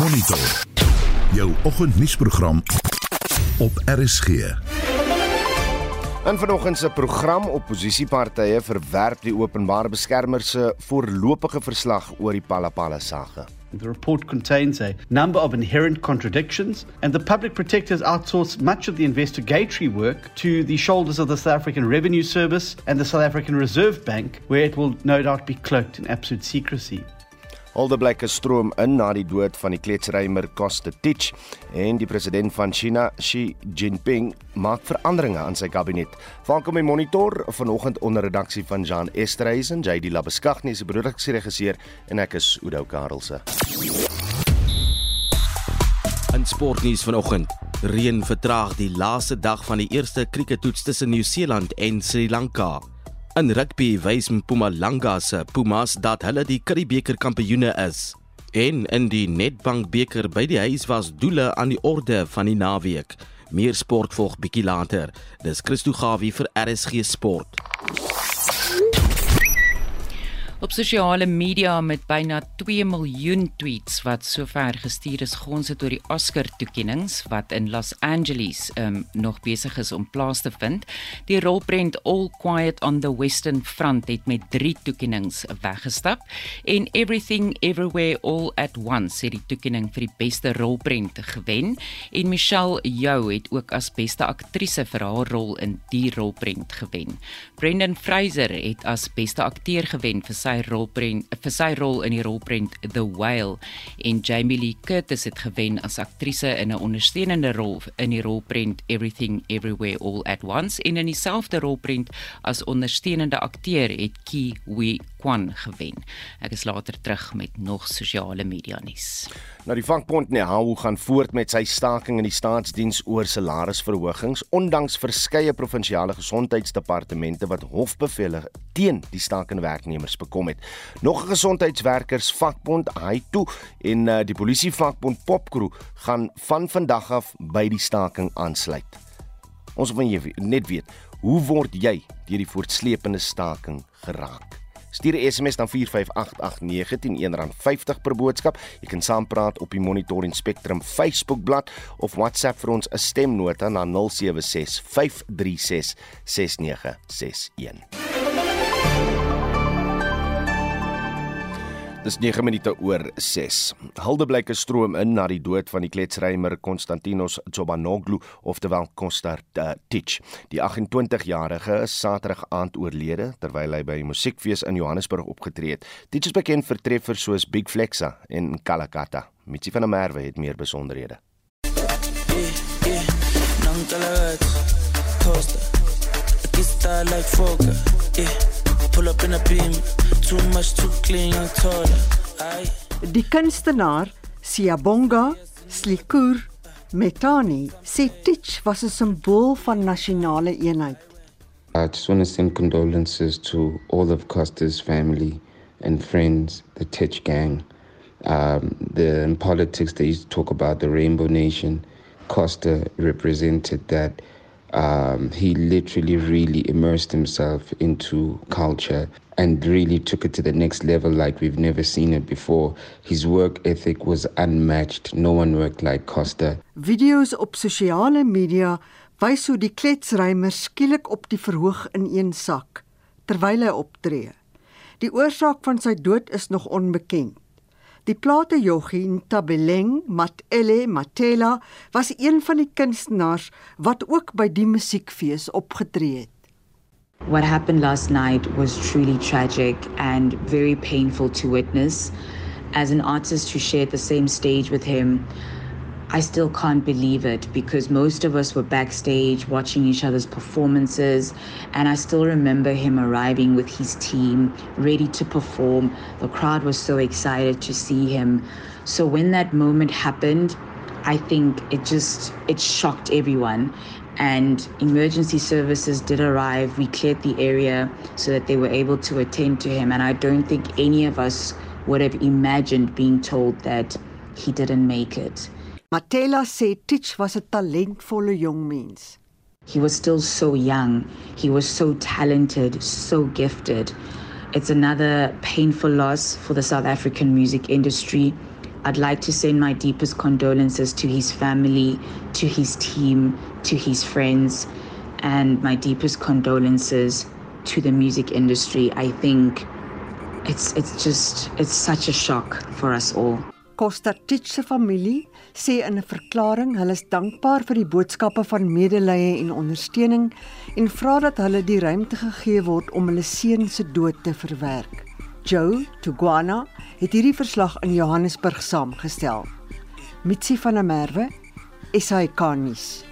Monitor. Jou oggendnuusprogram op RSG. In vanoggend se program opposisiepartye verwerp die openbare beskermer se voorlopige verslag oor die Palapala saga. The report contains a number of inherent contradictions, and the public protectors outsource much of the investigatory work to the shoulders of the South African Revenue Service and the South African Reserve Bank, where it will no doubt be cloaked in absolute secrecy. Alde blikke stroom in na die dood van die kletsrymer Koste Tich en die president van China, Xi Jinping, maak veranderinge aan sy kabinet. Welkom by Monitor vanoggend onder redaksie van Jean Esterhuizen, JD Labeskagni se produksieregisseur en ek is Oudo Karelse. In sportnuus vanoggend, reën vertraag die laaste dag van die eerste krieketoets tussen Nieu-Seeland en Sri Lanka. In rugby wys Mpumalanga se Pumas dat hulle die Curriebeeker kampioene is. En in die Nedbank beker by die huis was doele aan die orde van die naweek. Meer sport volg bietjie later. Dis Christo Gawie vir RSG Sport. Op sosiale media met byna 2 miljoen tweets wat sover gestuur is gons het oor die Oscar toekenninge wat in Los Angeles um, nog besig is om plaas te vind. Die rolprent All Quiet on the Western Front het met 3 toekenninge weggestap en Everything Everywhere All at Once het die toekenning vir die beste rolprent gewen en Michelle Yeoh het ook as beste aktrise vir haar rol in die rolprent gewen. Brendan Fraser het as beste akteur gewen vir sy sy rolprent vir sy rol in die rolprent The Whale. En Jamie Lee Curtis het gewen as aktrise in 'n ondersteunende rol in die rolprent Everything Everywhere All at Once en in dieselfde rolprent as ondersteunende akteur het Ki Wee Kwan gewen. Ek is later terug met nog sosiale media nuus. Nou die vakbond Nehawu gaan voort met sy staking in die staatsdiens oor salarisverhogings ondanks verskeie provinsiale gesondheidsdepartemente wat hofbevele teen die stakende werknemers bekom het. Nog 'n gesondheidswerkers vakbond, HITO en uh, die polisie vakbond Popcrew gaan van vandag af by die staking aansluit. Ons wil net weet, hoe word jy deur die voortsleepende staking geraak? Stuur 'n SMS na 45889 R50 per boodskap. Jy kan saampraat op die Monitor en Spectrum Facebookblad of WhatsApp vir ons 'n stemnota na 076 536 6961. Dis 9 minute oor 6. Huldeblyke stroom in na die dood van die kletsrymer Konstantinos Chobanoglu oftewel uh, Tich. Die 28-jarige is Saterdag aand oorlede terwyl hy by 'n musiekfees in Johannesburg opgetree het. Tich is bekend vir treffers soos Big Flexa en Kalakata. Mitsi van der Merwe het meer besonderhede. Yeah, yeah. Pull up in a beam, too much too clean and taller. Die kunstenaar Siyabonga Slikur Metani sê Tich was 'n simbool van nasionale eenheid. I just want to send condolences to all of Costa's family and friends, the Tich gang. Um, the in politics they used to talk about the Rainbow Nation. Costa represented that um, he literally really immersed himself into culture and really took it to the next level like we've never seen it before. His work ethic was unmatched. No one worked like Costa. Video's op sosiale media wys hoe die kletsrymer skielik op die verhoog in een sak terwyl hy optree. Die oorsaak van sy dood is nog onbekend. Die plate joggie Ntabeleng Matele Matela was een van die kunstenaars wat ook by die musiekfees opgetree het. What happened last night was truly tragic and very painful to witness. As an artist who shared the same stage with him, I still can't believe it because most of us were backstage watching each other's performances. And I still remember him arriving with his team, ready to perform. The crowd was so excited to see him. So when that moment happened, I think it just it shocked everyone and emergency services did arrive we cleared the area so that they were able to attend to him and i don't think any of us would have imagined being told that he didn't make it Matela sê Tich was 'n talentvolle jong mens. He was still so young. He was so talented, so gifted. It's another painful loss for the South African music industry. I'd like to send my deepest condolences to his family, to his team, to his friends, and my deepest condolences to the music industry. I think it's it's just it's such a shock for us all. Costa Tich se familie sê in 'n verklaring hulle is dankbaar vir die boodskappe van medelee en ondersteuning en vra dat hulle die ruimte gegee word om hulle seun se dood te verwerk. Joe Tugwana het hierdie verslag in Johannesburg saamgestel. Mitsi van der Merwe, SAK nuus.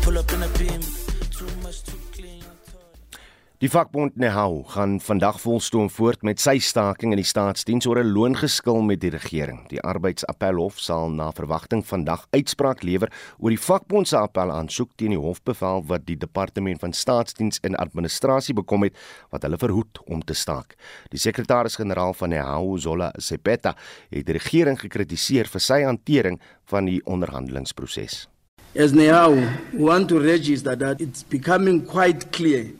Pull up in a beam. Die vakbond Nehau gaan vandag volstoom voort met sy staking in die staatsdiens oor 'n loongeskil met die regering. Die arbeidsappelhof sal na verwagting vandag uitspraak lewer oor die vakbond se appel aansoek teen die hofbevel wat die departement van staatsdiens en administrasie bekom het wat hulle verhoed om te staak. Die sekretaris-generaal van Nehau, Zola Sepeta, het die regering gekritiseer vir sy hantering van die onderhandelingsproses. As Nehau, we want to register that it's becoming quite clear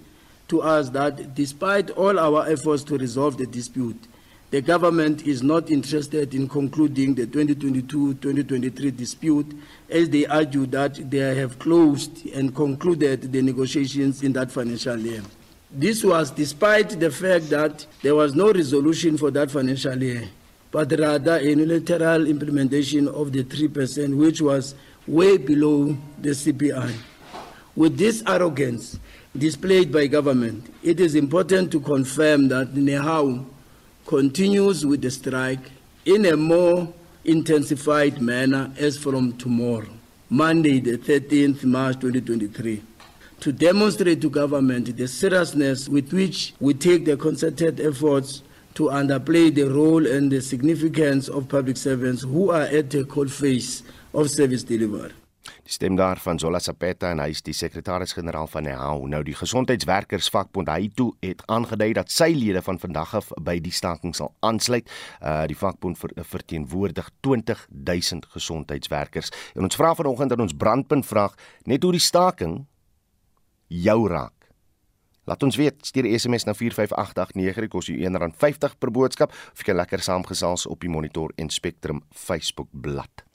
to us that despite all our efforts to resolve the dispute, the government is not interested in concluding the 2022-2023 dispute as they argue that they have closed and concluded the negotiations in that financial year. This was despite the fact that there was no resolution for that financial year, but rather a unilateral implementation of the 3%, which was way below the CPI. With this arrogance, displayed by government, it is important to confirm that Nehau continues with the strike in a more intensified manner as from tomorrow, Monday, the 13th March 2023, to demonstrate to government the seriousness with which we take the concerted efforts to underplay the role and the significance of public servants who are at the cold face of service delivery. Die stem daar van Zola Sapeta en hy is die sekretaris-generaal van NEHAU. Nou die gesondheidswerkersvakbond hy toe het aangedui dat sy lede van vandag af by die staking sal aansluit. Uh die vakbond ver, verteenwoordig 20000 gesondheidswerkers. En ons vra vanoggend in ons brandpunt vraag net hoe die staking jou raak. Laat ons weet, stuur SMS na 45889, dit kos jou R1.50 per boodskap of jy kan lekker saamgesels op die Monitor en Spectrum Facebook bladsy.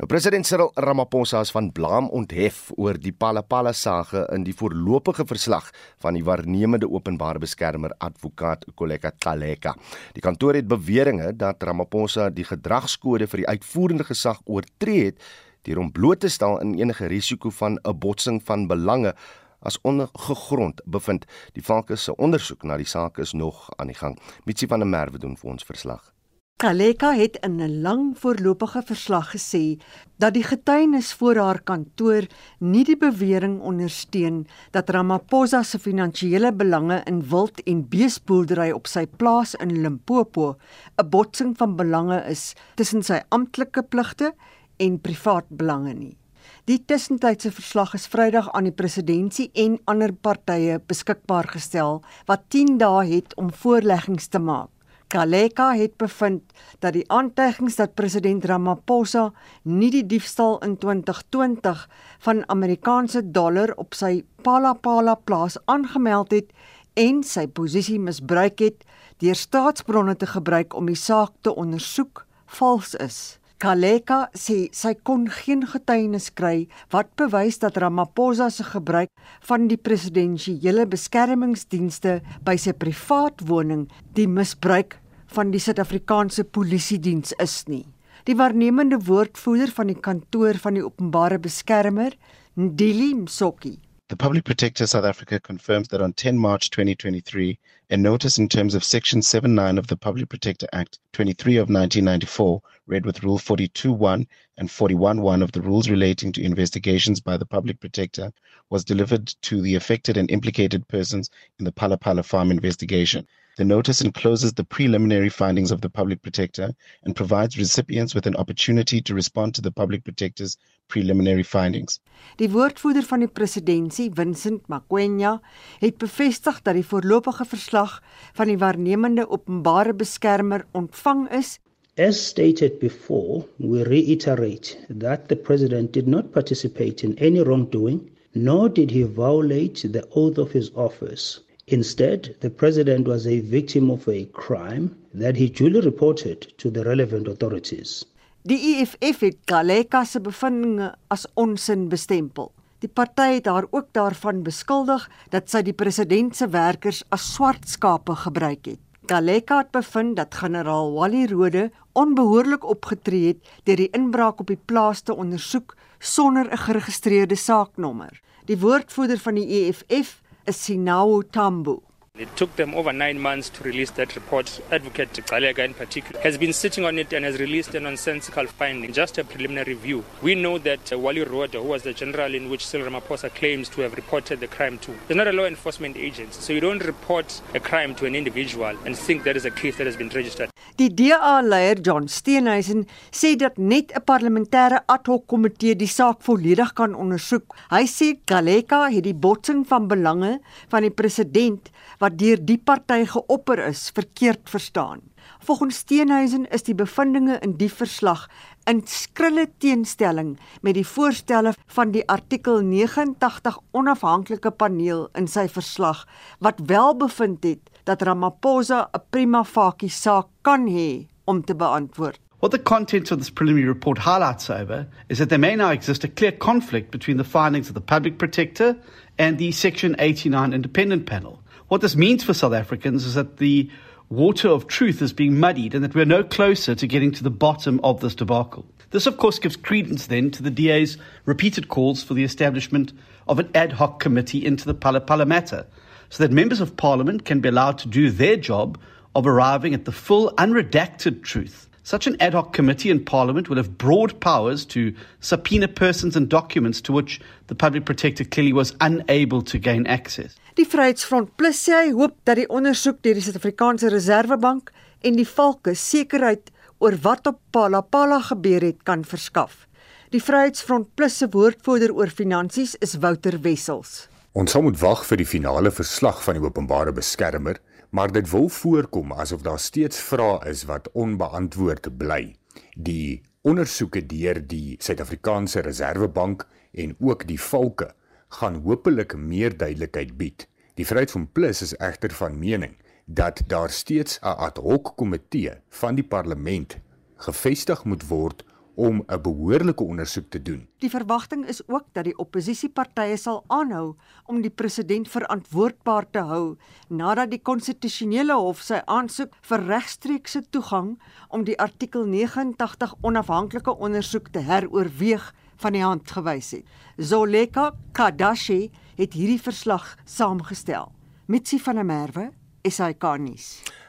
Nou president Cyril Ramaphosa is van blame onthef oor die Palapala sage in die voorlopige verslag van die waarnemende openbare beskermer advokaat Koleka Kaleka. Die kantoor het beweringe dat Ramaphosa die gedragskode vir die uitvoerende gesag oortree het deur hom bloot te stel in enige risiko van 'n botsing van belange as ongegrond bevind. Die Valke se ondersoek na die saak is nog aan die gang. Mitsi van der Merwe doen vir ons verslag. Kaleka het in 'n lang voorlopige verslag gesê dat die getuienis voor haar kantoor nie die bewering ondersteun dat Ramaphosa se finansiële belange in wild en beesboerdery op sy plaas in Limpopo 'n botsing van belange is tussen sy amptelike pligte en privaat belange nie. Die tussentydse verslag is Vrydag aan die presidentskap en ander partye beskikbaar gestel wat 10 dae het om voorleggings te maak. Kaleka het bevind dat die aantuigings dat president Ramaphosa nie die diefstal in 2020 van Amerikaanse dollar op sy Palapala plaas aangemeld het en sy posisie misbruik het deur staatsbronne te gebruik om die saak te ondersoek, vals is. Kaleka sê sy kon geen getuienis kry wat bewys dat Ramaphosa se gebruik van die presidensiële beskermingsdienste by sy privaat woning die misbruik van die Suid-Afrikaanse Polisie Diens is nie. Die waarnemende woordvoerder van die kantoor van die openbare beskermer, Ndili Msoki, The Public Protector South Africa confirms that on 10 March 2023, a notice in terms of Section 79 of the Public Protector Act 23 of 1994, read with Rule 42.1 and 41.1 of the rules relating to investigations by the Public Protector, was delivered to the affected and implicated persons in the Palapala Pala farm investigation. The notice encloses the preliminary findings of the Public Protector and provides recipients with an opportunity to respond to the Public Protector's preliminary findings. Die woordvoerder van die presidentskap, Vincent Makwenya, het bevestig dat die voorlopige verslag van die waarnemende openbare beskermer ontvang is. As stated before, we reiterate that the president did not participate in any wrongdoing nor did he violate the oath of his office. Instead, the president was a victim of a crime that he duly reported to the relevant authorities. Die EFF het Galeka se bevindinge as onsin bestempel. Die party het haar ook daarvan beskuldig dat sy die president se werkers as swart skape gebruik het. Galeka het bevind dat generaal Wally Rode onbehoorlik opgetree het deur die inbraak op die plaas te ondersoek sonder 'n geregistreerde saaknommer. Die woordvoerder van die EFF is Sinawo Tambo. It took them over nine months to release that report. Advocate Galega in particular has been sitting on it and has released a nonsensical finding, just a preliminary review. We know that uh, Wally Road, who was the general in which Cyril Ramaphosa claims to have reported the crime to, is not a law enforcement agency. So you don't report a crime to an individual and think that is a case that has been registered. Die DA-leier John Steenhuisen sê dat net 'n parlementêre ad hoc komitee die saak volledig kan ondersoek. Hy sê Galeka het die botsing van belange van die president wat deur die party geopper is, verkeerd verstaan. Volgens Steenhuisen is die bevindinge in die verslag in skrille teenstelling met die voorstelle van die artikel 89 onafhanklike paneel in sy verslag wat wel bevind het dat Ramaphosa 'n prima facie saak kan hê om te beantwoord. What the contents of this preliminary report highlights, however, is that there may now exist a clear conflict between the findings of the public protector and the Section 89 independent panel. What this means for South Africans is that the water of truth is being muddied and that we're no closer to getting to the bottom of this debacle. This, of course, gives credence then to the DA's repeated calls for the establishment of an ad hoc committee into the Pala Pala matter so that members of parliament can be allowed to do their job of arriving at the full, unredacted truth. Such an ad hoc committee in Parliament will have broad powers to subpoena persons and documents to which the public protector clearly was unable to gain access. Die Vryheidsfront Plus sê hy hoop dat die ondersoek deur die Suid-Afrikaanse Reserwebank en die valke sekerheid oor wat op Palapala gebeur het kan verskaf. Die Vryheidsfront Plus se woordvoerder oor finansies is Wouter Wessels. Ons sal moet wag vir die finale verslag van die openbare beskermer, maar dit wil voorkom asof daar steeds vrae is wat onbeantwoord bly. Die ondersoeke deur die Suid-Afrikaanse Reserwebank en ook die valke gaan hopelik meer duidelikheid bied. Die Vryheid van Plus is egter van mening dat daar steeds 'n ad hoc komitee van die parlement gevestig moet word om 'n behoorlike ondersoek te doen. Die verwagting is ook dat die oppositiepartye sal aanhou om die president verantwoordbaar te hou nadat die konstitusionele hof sy aansoek vir regstreekse toegang om die artikel 89 onafhanklike ondersoek te heroorweeg van die hand gewys het. Zoleka Kadashi het hierdie verslag saamgestel. Mitsi van der Merwe, SAK nuus.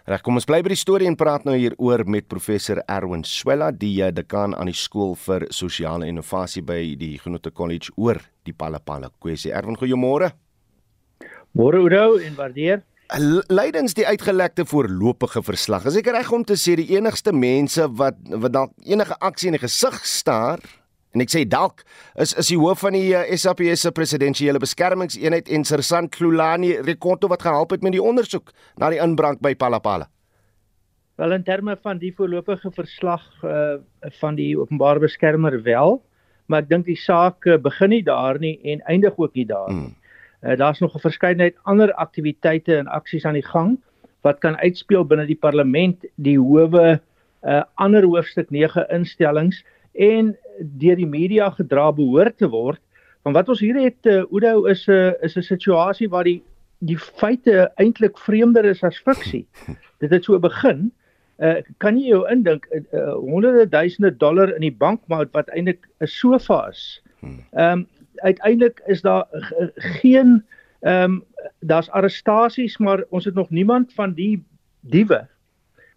Reg, kom ons bly by die storie en praat nou hieroor met professor Erwin Swela, die eh, dekaan aan die skool vir sosiale innovasie by die Genote College oor die Palapala kwessie. Erwin, goeiemôre. Môre Oudo en waardeer. Leidens die uitgelekte voorlopige verslag. Is ek reg om te sê die enigste mense wat wat dalk enige aksie in die gesig staar En ek sê dalk is is die hoof van die uh, eh, SAPS se presidensiële beskermingseenheid en Sersant Klulani Rekonto wat gehelp het met die ondersoek na die inbraak by Palapala. Wel in terme van die voorlopige verslag uh, van die openbare beskermer wel, maar ek dink die saak uh, begin nie daar nie en eindig ook nie daar nie. Hmm. Uh, Daar's nog 'n verskeidenheid ander aktiwiteite en aksies aan die gang wat kan uitspeel binne die parlement, die howe, uh, ander hoofstuk 9 instellings en deur die media gedra behoort te word. Want wat ons hier het uh, Oudo is 'n uh, is 'n situasie waar die die feite eintlik vreemder is as fiksie. Dit het so begin. Uh, kan jy jou indink uh, honderde duisende dollar in die bank maar wat eintlik 'n sofa is. Ehm um, uiteindelik is daar geen ehm um, daar's arrestasies maar ons het nog niemand van die diewe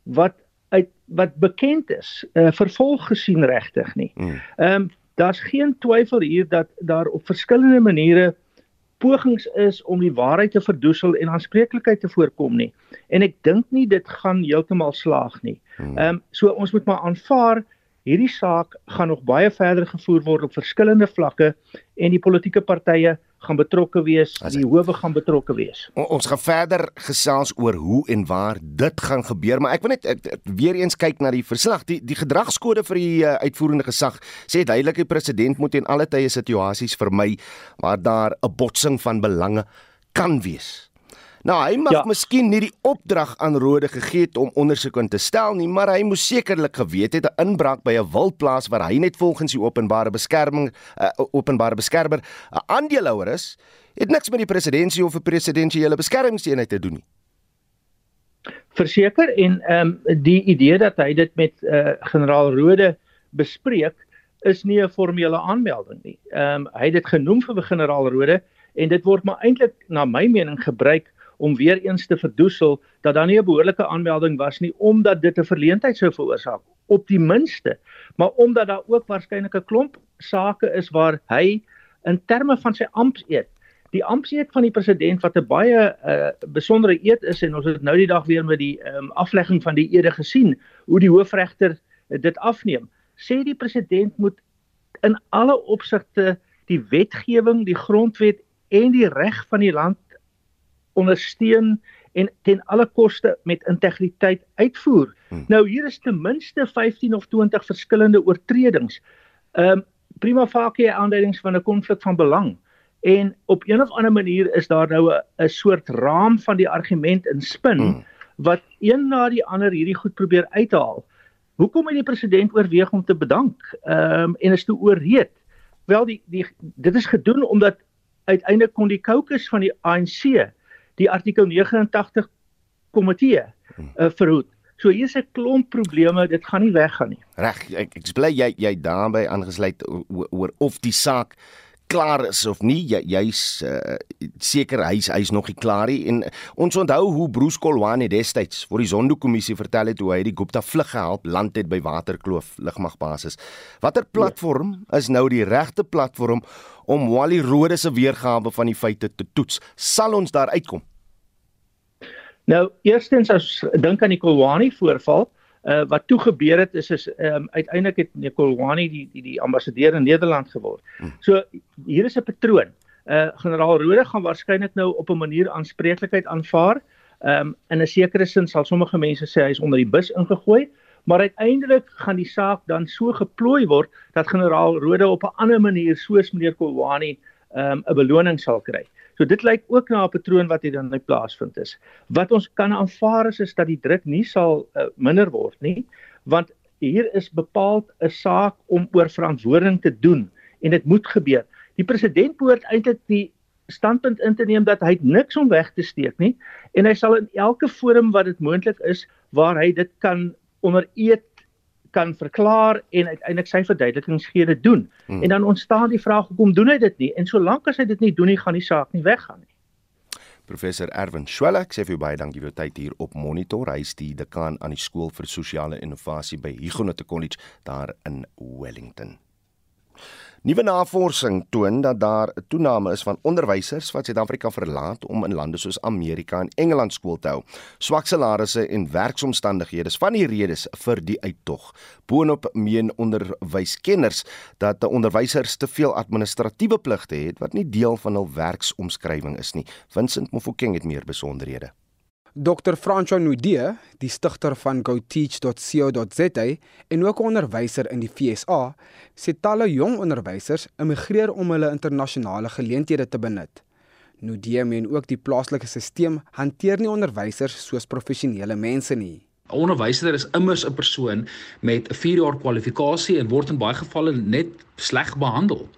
wat uit wat bekend is uh, vervolg gesien regtig nie. Hmm. Ehm mm. um, daar's geen twyfel hier dat daar op verskillende maniere pogings is om die waarheid te verdoesel en aanspreeklikheid te voorkom nie. En ek dink nie dit gaan heeltemal slaag nie. Hmm. Ehm um, so ons moet maar aanvaar hierdie saak gaan nog baie verder gevoer word op verskillende vlakke en die politieke partye gaan betrokke wees, die howe gaan betrokke wees. O, ons gaan verder gesels oor hoe en waar dit gaan gebeur, maar ek wil net ek, ek, weer eens kyk na die verslag. Die die gedragskode vir die uh, uitvoerende gesag sê duidelik die president moet in alle tye situasies vermy waar daar 'n botsing van belange kan wees. Nou hy mag ja. miskien nie die opdrag aan Rode gegee het om ondersoek in te stel nie, maar hy moes sekerlik geweet het 'n inbraak by 'n wildplaas waar hy net volgens die openbare beskerming uh, openbare beskermer 'n aandeelhouer is, het niks met die presidentsie of 'n presidensiële beskermingseenheid te doen nie. Verseker en ehm um, die idee dat hy dit met uh, generaal Rode bespreek is nie 'n formele aanmelding nie. Ehm um, hy het dit genoem vir generaal Rode en dit word maar eintlik na my mening gebruik om weer eens te verdoesel dat daar nie 'n behoorlike aanmelding was nie omdat dit 'n verleentheid sou veroorsaak op die minste. Maar omdat daar ook waarskynlik 'n klomp sake is waar hy in terme van sy ampteed die ampteed van die president wat 'n baie uh, besondere eed is en ons het nou die dag weer met die um, aflegging van die ede gesien hoe die hoofregter uh, dit afneem sê die president moet in alle opsigte die wetgewing die grondwet en die reg van die land ondersteun en ten alle koste met integriteit uitvoer. Hmm. Nou hier is ten minste 15 of 20 verskillende oortredings. Ehm um, prima facie aanduidings van 'n konflik van belang. En op een of ander manier is daar nou 'n soort raam van die argument in spin hmm. wat een na die ander hierdie goed probeer uithaal. Hoekom het die president oorweeg om te bedank? Ehm um, en is toe oorreed. Wel die die dit is gedoen omdat uiteindelik kon die caucus van die ANC die artikel 89 komitee uh, verhoed. So hier's 'n klomp probleme, dit gaan nie weggaan nie. Reg, ek ek bly jy jy daarbey aangesluit oor of die saak klaar is of nie. Jy jy's uh, seker hy's hy's nog nie klaar nie en ons onthou hoe Bruce Kolwane destyds vir die Zondo-kommissie vertel het hoe hy die Gupta vlug gehelp land het by Waterkloof lugmagbasis. Watter platform is nou die regte platform om Wally Rode se weergawe van die feite te toets. Sal ons daar uitkom? Nou, eerstens as dink aan die Kolwani voorval, uh, wat toe gebeur het is is um, uiteindelik het Kolwani die die die ambassadeur in Nederland geword. Hmm. So hier is 'n patroon. Uh generaal Rode gaan waarskynlik nou op 'n manier aanspreeklikheid aanvaar. Um in 'n sekere sin sal sommige mense sê hy is onder die bus ingegooi, maar uiteindelik gaan die saak dan so geplooi word dat generaal Rode op 'n ander manier soos meneer Kolwani um, 'n beloning sal kry. So dit lyk ook na 'n patroon wat hier dan net plaasvind is. Wat ons kan aanvaar is, is dat die druk nie sal uh, minder word nie, want hier is bepaald 'n saak om oor verantwoording te doen en dit moet gebeur. Die president behoort eintlik die standpunt in te neem dat hy niks om weg te steek nie en hy sal in elke forum wat dit moontlik is waar hy dit kan onder eed kan verklaar en uiteindelik sy verduidelikings gee dit doen. Hmm. En dan ontstaan die vraag hoekom doen hy dit nie? En solank as hy dit nie doen nie, gaan die saak nie weggaan nie. Professor Erwin Swela, ek sê vir baie dankie vir jou tyd hier op Monitor. Hy is die dekaan aan die skool vir sosiale innovasie by Huguenot College daar in Wellington. Nuwe navorsing toon dat daar 'n toename is van onderwysers wat Suid-Afrika verlaat om in lande soos Amerika en Engeland skool te hou. Swak salarisse en werksomstandighede is van die redes vir die uittog. Boonop meen onderwyskenners dat onderwysers te veel administratiewe pligte het wat nie deel van hul werksomskrywing is nie. Vincent Mofokeng het meer besonderhede. Dr. Francois Nudie, die stigter van goteach.co.za en ook 'n onderwyser in die FSA, sê talle jong onderwysers immigreer om hulle internasionale geleenthede te benut. Nudie meen ook die plaaslike stelsel hanteer nie onderwysers soos professionele mense nie. 'n Onderwyser is immers 'n persoon met 'n 4 jaar kwalifikasie en word in baie gevalle net sleg behandel.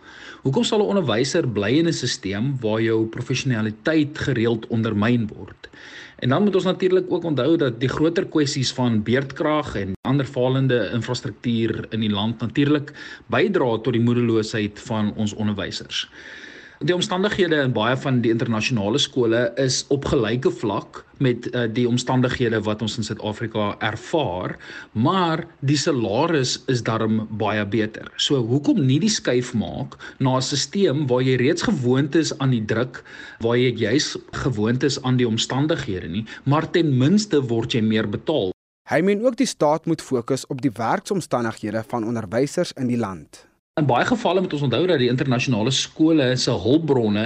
Hoekom sal 'n onderwyser bly in 'n stelsel waar jou professionaliteit gereeld ondermyn word? En dan moet ons natuurlik ook onthou dat die groter kwessies van beerdkrag en ander falende infrastruktuur in die land natuurlik bydra tot die moedeloosheid van ons onderwysers. Die omstandighede in baie van die internasionale skole is op gelyke vlak met uh, die omstandighede wat ons in Suid-Afrika ervaar, maar die salaris is darm baie beter. So hoekom nie die skuif maak na 'n stelsel waar jy reeds gewoond is aan die druk, waar jy juis gewoond is aan die omstandighede nie, maar ten minste word jy meer betaal. Hy meen ook die staat moet fokus op die werksomstandighede van onderwysers in die land. In baie gevalle moet ons onthou dat die internasionale skole se hulpbronne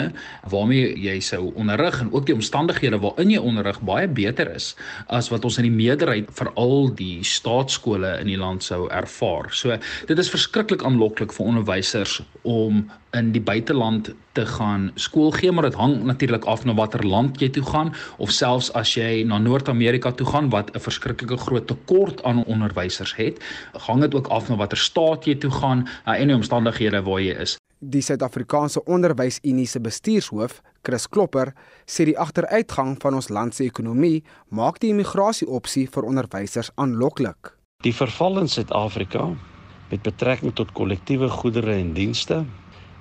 waarmee jy sou onderrig en ook die omstandighede waarin jy onderrig baie beter is as wat ons in die meerderheid veral die staatskole in die land sou ervaar. So dit is verskriklik aanloklik vir onderwysers om in die buiteland te gaan skool gee, maar dit hang natuurlik af na watter land jy toe gaan of selfs as jy na Noord-Amerika toe gaan wat 'n verskriklike groot tekort aan onderwysers het, hang dit ook af na watter staat jy toe gaan en die omstandighede waar jy is. Die Suid-Afrikaanse Onderwysunie se bestuurshoof, Chris Klopper, sê die agteruitgang van ons land se ekonomie maak die immigrasie-opsie vir onderwysers aanloklik. Die verval in Suid-Afrika met betrekking tot kollektiewe goedere en dienste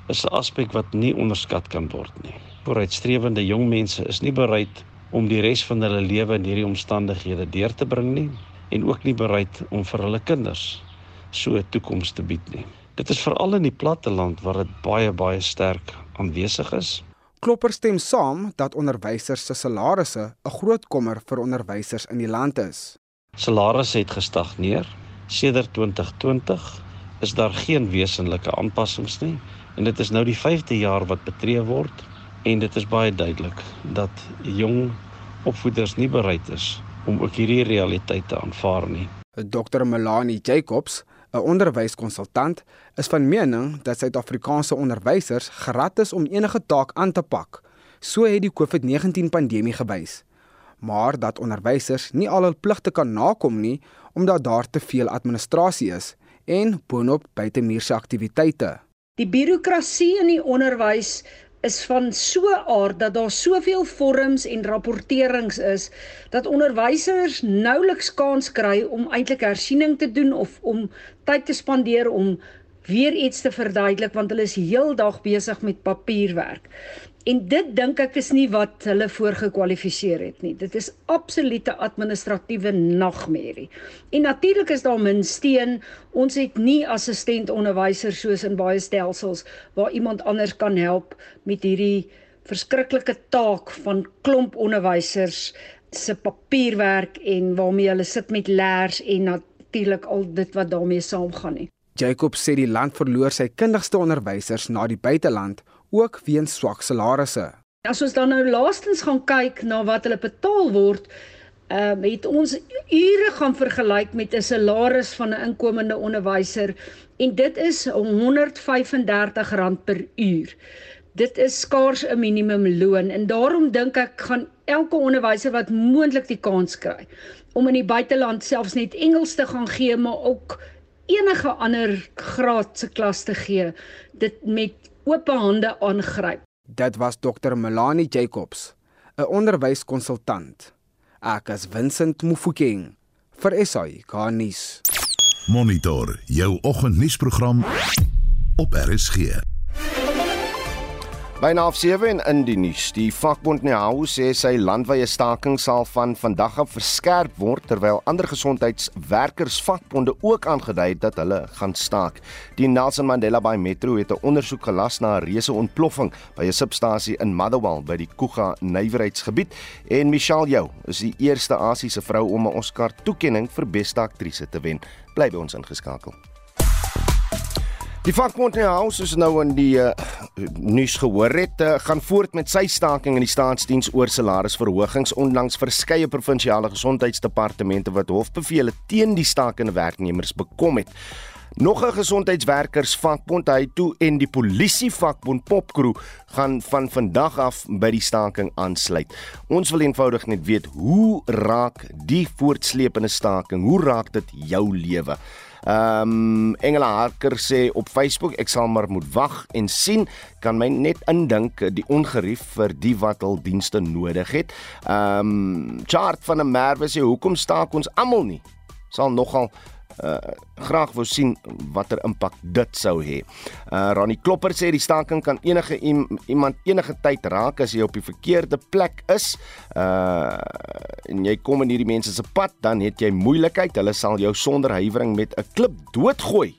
is 'n aspek wat nie onderskat kan word nie. Vooruitstrewende jong mense is nie bereid om die res van hulle lewe in hierdie omstandighede deur te bring nie en ook nie bereid om vir hulle kinders so 'n toekoms te bied nie. Dit is veral in die platteland waar dit baie baie sterk aanwesig is. Klopper stem saam dat onderwysers se salarisse 'n groot kommer vir onderwysers in die land is. Salarisse het gestagneer. Sedert 2020 is daar geen wesenlike aanpassings nie en dit is nou die 5de jaar wat betree word en dit is baie duidelik dat jong opvoeders nie bereid is om ook hierdie realiteit te aanvaar nie. Dr. Melanie Jacobs, 'n onderwyskonsultant, is van mening dat Suid-Afrikaanse onderwysers gerad is om enige taak aan te pak. So het die COVID-19 pandemie gewys. Maar dat onderwysers nie al hul pligte kan nakom nie omdat daar te veel administrasie is en boonop buitemuurse aktiwiteite. Die birokrasie in die onderwys is van so 'n aard dat daar soveel vorms en rapporterings is dat onderwysers nouliks kans kry om eintlik hersiening te doen of om tyd te spandeer om weer iets te verduidelik want hulle is heeldag besig met papierwerk. En dit dink ek is nie wat hulle voorgekwalifiseer het nie. Dit is absolute administratiewe nagmerrie. En natuurlik is daar min steun. Ons het nie assistent onderwysers soos in baie stelsels waar iemand anders kan help met hierdie verskriklike taak van klomp onderwysers se papierwerk en waarmee hulle sit met leers en natuurlik al dit wat daarmee saamgaan nie. Jacob sê die land verloor sy kundigste onderwysers na die buiteland ook weens swak salarisse. As ons dan nou laastens gaan kyk na wat hulle betaal word, ehm um, het ons ure gaan vergelyk met 'n salaris van 'n inkomende onderwyser en dit is R135 per uur. Dit is skaars 'n minimumloon en daarom dink ek gaan elke onderwyser wat moontlik die kans kry om in die buiteland selfs net Engels te gaan gee, maar ook enige ander graad se klas te gee, dit met oop hande aangryp. Dit was Dr. Melanie Jacobs, 'n onderwyskonsultant. Ek is Vincent Mufokeng vir SAI Garnis. Monitor jou oggendnuusprogram op RSG. Byna af 7 en in die nuus. Die vakbond NEHAWU sê sy landwyse staking sal van vandag af verskerp word terwyl ander gesondheidswerkersvakbonde ook aangedui het dat hulle gaan staak. Die Nelson Mandela Bay Metro het 'n ondersoek gelas na 'n reuse ontploffing by 'n substasie in Motherwell by die Kuga nywerheidsgebied en Michelle Jou is die eerste Asiëse vrou om 'n Oscar toekenning vir beste aktrise te wen. Bly by ons ingeskakel. Die vakbond in die huis is nou in die uh, nuus gehoor het, uh, gaan voort met sy staking in die staatsdiens oor salarisverhogings ondanks verskeie provinsiale gesondheidsdepartemente wat hofbevele teen die stakende werknemers bekom het. Nog 'n gesondheidswerkersvakbond, hy toe en die polisievakbond Popkro gaan van vandag af by die staking aansluit. Ons wil eenvoudig net weet hoe raak die voortsleepende staking, hoe raak dit jou lewe? Ehm um, Engela Harker sê op Facebook ek sal maar moet wag en sien kan my net indink die ongerief vir die wat hul dienste nodig het. Ehm um, chart van 'n merwe sê hoekom staak ons almal nie? Sal nogal uh graag wou sien watter impak dit sou hê. Uh Ronnie Klopper sê die staking kan enige iemand enige tyd raak as jy op die verkeerde plek is. Uh en jy kom in hierdie mense se pad, dan het jy moeilikheid. Hulle sal jou sonder huiwering met 'n klip doodgooi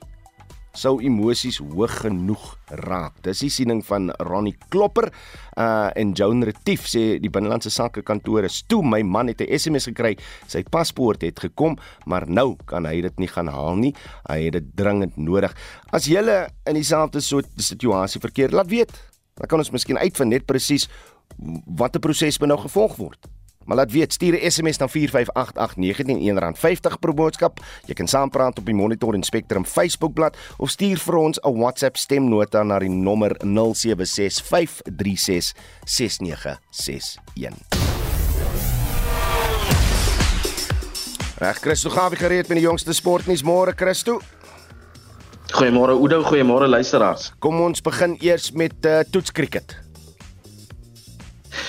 sou emosies hoog genoeg raak. Dis die siening van Ronnie Klopper uh en Joan Retief sê die binnelandse sake kantoor is toe my man het 'n SMS gekry, sy paspoort het gekom, maar nou kan hy dit nie gaan haal nie. Hy het dit dringend nodig. As jy in dieselfde soort situasie verkeer, laat weet. Dan kan ons miskien uitvind net presies watter proses moet nou gevolg word. Maar laat weet, stuur 'n SMS na 4588919 R50 per boodskap. Jy kan saampraat op die Monitor en Spectrum Facebookblad of stuur vir ons 'n WhatsApp stemnota na die nommer 0765366961. Reg, Christo gaan weer gereed met die jongste sportnuus môre, Christo. Goeiemôre Oudo, goeiemôre luisteraars. Kom ons begin eers met uh, toetskriket.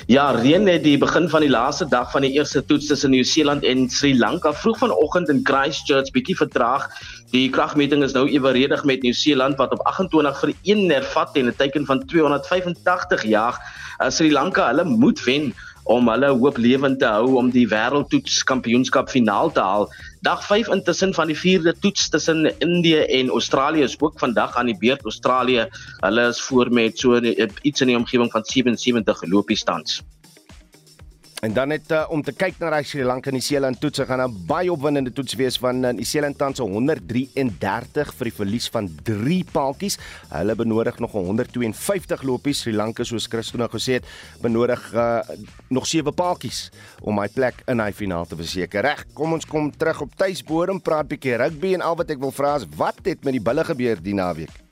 Ja, reën het die begin van die laaste dag van die eerste toets tussen Nieu-Seeland en Sri Lanka vroeg vanoggend in Christchurch bietjie vertraag. Die kragmeting is nou eweredig met Nieu-Seeland wat op 28 vir 1 hervat en 'n teiken van 285 jaag. Uh, Sri Lanka, hulle moet wen om hulle hoop lewend te hou om die wêreldtoets kampioenskap finaal te haal. Dag 5 intussen van die vierde toets tussen Indië en Australië is ook vandag aan die beurt. Australië, hulle is voor met so iets in die omgewing van 77 lopies tans. En dan net uh, om te kyk na die Sri Lanka en New Zealand toets, gaan 'n baie opwindende toets wees van uh, New Zealand tans 133 vir die verlies van 3 paaltjies. Hulle benodig nog 152 lopies. Sri Lanka soos Christo nou gesê het, benodig uh, nog 7 paaltjies om hy plek in hy finaal te verseker. Reg, kom ons kom terug op tuisbodem, praat bietjie rugby en al wat ek wil vra is wat het met die bulle gebeur die naweek?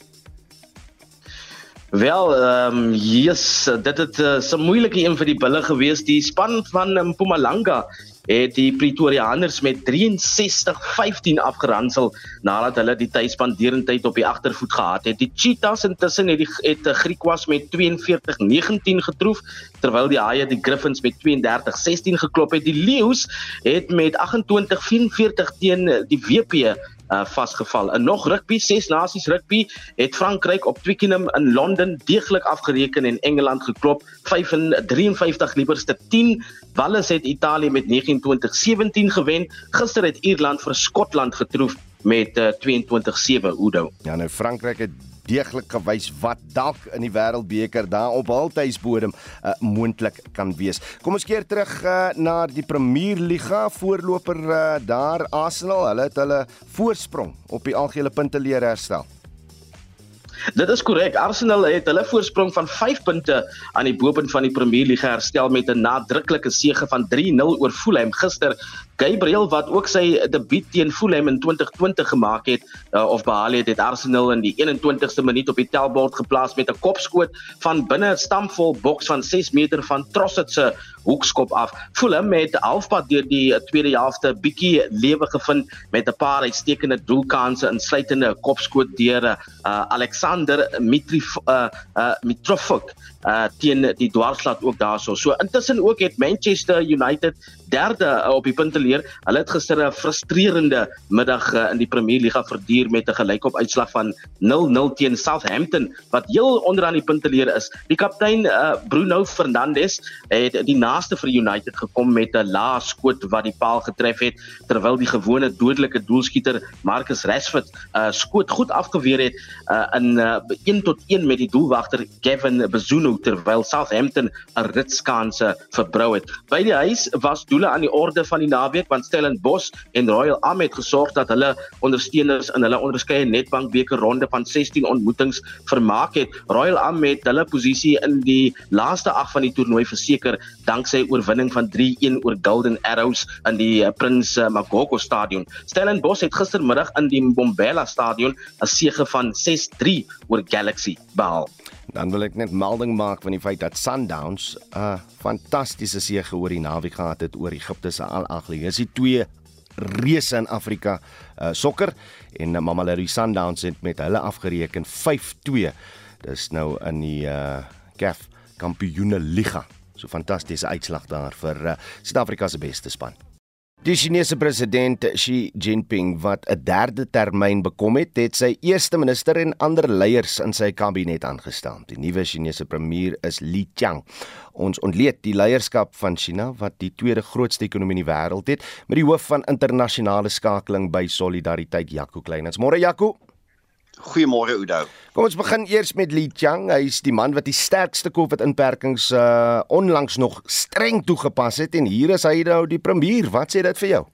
Wel, ehm um, yes, dit het 'n uh, so moeilike een vir die bulle gewees. Die span van Mpumalanga het die Pretoriaaners met 63-15 afgeransel nadat hulle die tydsspan derentyd op die agtervoet gehad het. Die Cheetahs intussen het die het eh, Griekwas met 42-19 getroof terwyl die Haie die Griffins met 32-16 geklop het. Die Leeu's het met 28-44 teen die WP uh, vasgeval. En nog rugby, ses nasies rugby het Frankryk op Twickenham in Londen deeglik afgereken en Engeland geklop 53 liewerste 10. Wales het Italië met 29-17 gewen. Gister het Ierland vir Skotland getroof met uh, 22-7 Udo. Ja, nou Frankryk het deeglik gewys wat dalk in die wêreldbeker daar op hul tuisbodem uh, moontlik kan wees. Kom ons keer terug uh, na die Premier Liga voorloper uh, daar Arsenal. Hulle het hulle voorsprong op die algehele punteleer herstel. Dit is korrek. Arsenal het hulle voorsprong van 5 punte aan die bopunt van die Premier Liga herstel met 'n nadruklike sege van 3-0 oor Fulham gister. Gabriel wat ook sy debuut teen Fulham in 2020 gemaak het uh, of behaal het, het Arsenal in die 21ste minuut op die tellbord geplaas met 'n kopskoot van binne 'n stampvol boks van 6 meter van Trossard se hoekskop af. Fulham het halfpad deur die tweede helfte bietjie lewe gevind met 'n paar uitstekende doelkanse insluitende kopskoot deur uh, Alexander Mitrif uh, uh, Mitrovic uh, teen die dwarslat ook daarso. So intussen ook het Manchester United derde uh, op die punte leer. Hulle het gister 'n frustrerende middag uh, in die Premier Liga verduur met 'n gelykop uitslag van 0-0 teen Southampton wat heel onderaan die punte leer is. Die kaptein uh, Bruno Fernandes het die naaste vir United gekom met 'n lae skoot wat die paal getref het terwyl die gewone dodelike doelskieter Marcus Rashford 'n uh, skoot goed afgeweer het uh, in uh, 1 tot 1 met die doelwagter Gavin Bezuno terwyl Southampton 'n ritskanse verbrou het. By die huis was doele aan die orde van die naweek want Stellenbosch en Royal Am het gesorg dat hulle ondersteuners in hulle onderskeie netbank beker ronde van 16 ontmoetings vermaak het. Royal Am het hulle posisie in die laaste 8 van die toernooi verseker danksy oorwinning van 3-1 oor Golden Arrows in die eh, Prins eh, Makoko stadion. Stellenbosch het gistermiddag in die Mbombela stadion 'n sege van 6-3 oor Galaxy behaal. Dan wil ek net melding maak van die feit dat Sundowns 'n uh, fantastiese sege oor die naweek gehad het oor Egipte se Al Ahly. Dis die twee reuse in Afrika uh, sokker en uh, Mamelodi Sundowns het met hulle afgereken 5-2. Dis nou in die uh, CAF Kampioene Liga. So fantastiese uitslag daar vir uh, Suid-Afrika se beste span. Die Chinese president Xi Jinping wat 'n derde termyn bekom het, het sy eerste minister en ander leiers in sy kabinet aangestel. Die nuwe Chinese premier is Li Qiang. Ons ontleed die leierskap van China wat die tweede grootste ekonomie in die wêreld het met die hoof van internasionale skakeling by Solidariteit Jaco Kleinens. Môre Jaco. Goeiemôre Oudo. Kom ons begin eers met Li Chang. Hy is die man wat die sterkste COVID-inperkings uh onlangs nog streng toegepas het en hier is hy nou die premier. Wat sê dit vir jou?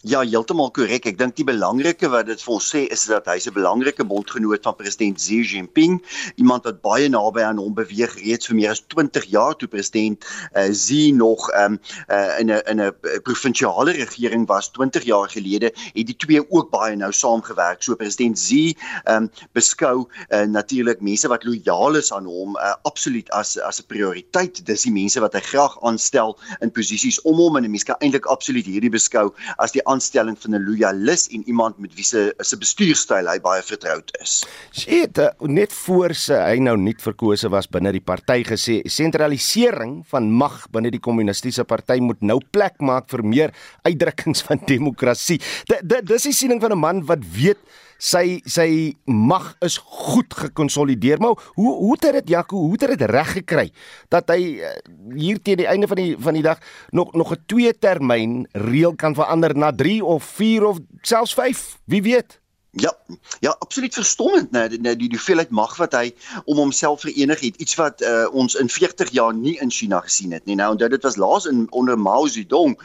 Ja, heeltemal korrek. Ek dink die belangrike wat dit vir ons sê is dat hy's 'n belangrike bondgenoot van president Xi Jinping, iemand wat baie naby aan hom beweeg reeds vir meer as 20 jaar toe president uh, Xi nog um, uh, in 'n in 'n provinsiale regering was 20 jaar gelede, het die twee ook baie nou saamgewerk. So president Xi um, beskou uh, natuurlik mense wat lojaal is aan hom uh, absoluut as as 'n prioriteit. Dis die mense wat hy graag aanstel in posisies om hom en mense kan eintlik absoluut hierdie beskou as die aanstelling van 'n loyalis en iemand met wie se se bestuurstyl hy baie vertroud is. Sê dit net voor sy hy nou nie verkose was binne die party gesê sentralisering van mag binne die kommunistiese party moet nou plek maak vir meer uitdrukkings van demokrasie. Dit dis die siening van 'n man wat weet sy sy mag is goed gekonsolideer maar hoe hoe het dit Jaco hoe het dit reg gekry dat hy eh, hier teen die einde van die van die dag nog nog 'n twee termyn reël kan verander na 3 of 4 of selfs 5 wie weet Ja, ja, absoluut verstommend, né, die die hoeveelheid mag wat hy om homself verenig het, iets wat uh, ons in 40 jaar nie in China gesien het nie. Nou, onthou dit was laas in onder Mao Zedong,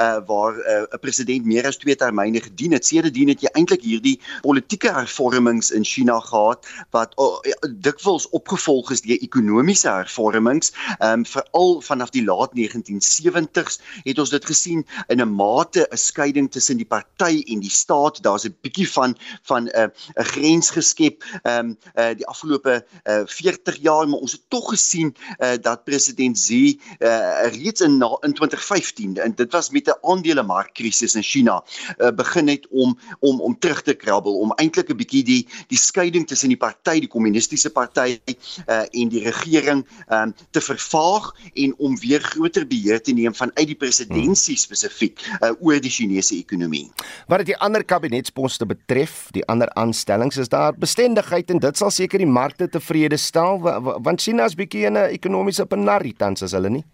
uh waar eh, 'n uh, president meer as twee termyne gedien het. Sedertdien het jy eintlik hierdie politieke hervormings in China gehad wat uh, dikwels opgevolg is deur ekonomiese hervormings. Ehm um, veral vanaf die laat 1970s het ons dit gesien in 'n mate 'n skeiding tussen die party en die staat. Daar's 'n bietjie van van 'n uh, 'n grens geskep ehm um, uh, die afgelope uh, 40 jaar maar ons het tog gesien uh, dat president Xi uh, reeds in in 2015 en dit was met 'n aandelemarkkrisis in China uh, begin het om om om terug te krabbel om eintlik 'n bietjie die die skeiding tussen die party die kommunistiese party uh, en die regering um, te vervaag en om weer groter beheer te neem vanuit die presidentskap spesifiek uh, oor die Chinese ekonomie. Wat dit die ander kabinetsposte betref die ander aanstellings is daar bestendigheid en dit sal seker die markte tevrede stel want China is bietjie in 'n ekonomiese penarie tans as hulle nie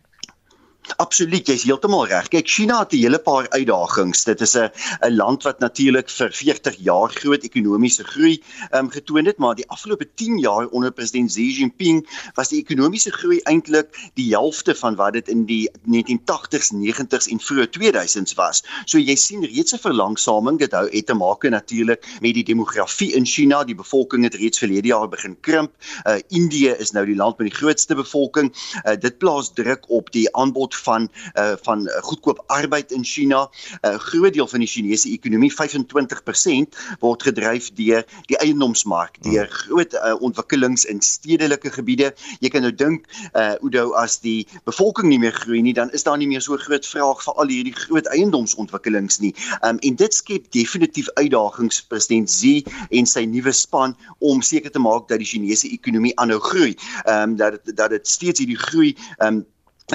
Absoluut, jy's heeltemal reg. Kyk, China het 'n hele paar uitdagings. Dit is 'n 'n land wat natuurlik vir 40 jaar groot ekonomiese groei ehm um, getoon het, maar die afgelope 10 jaar onder president Xi Jinping was die ekonomiese groei eintlik die helfte van wat dit in die 1980s, 90s en vroeë 2000s was. So jy sien reeds 'n verlangsaming. Dit hou het te maak natuurlik met die demografie in China. Die bevolking het reeds verlede jaar begin krimp. Uh Indië is nou die land met die grootste bevolking. Uh dit plaas druk op die aanbod van uh, van uh, goedkoop arbeid in China. 'n uh, Groot deel van die Chinese ekonomie, 25%, word gedryf deur die eiendomsmark, deur groot uh, ontwikkelings in stedelike gebiede. Jy kan nou dink, uh, Udo, as die bevolking nie meer groei nie, dan is daar nie meer so groot vraag vir al hierdie groot eiendomsontwikkelings nie. Um, en dit skep definitief uitdagings vir president Xi en sy nuwe span om seker te maak dat die Chinese ekonomie aanhou groei. Ehm um, dat dat dit steeds hierdie groei ehm um,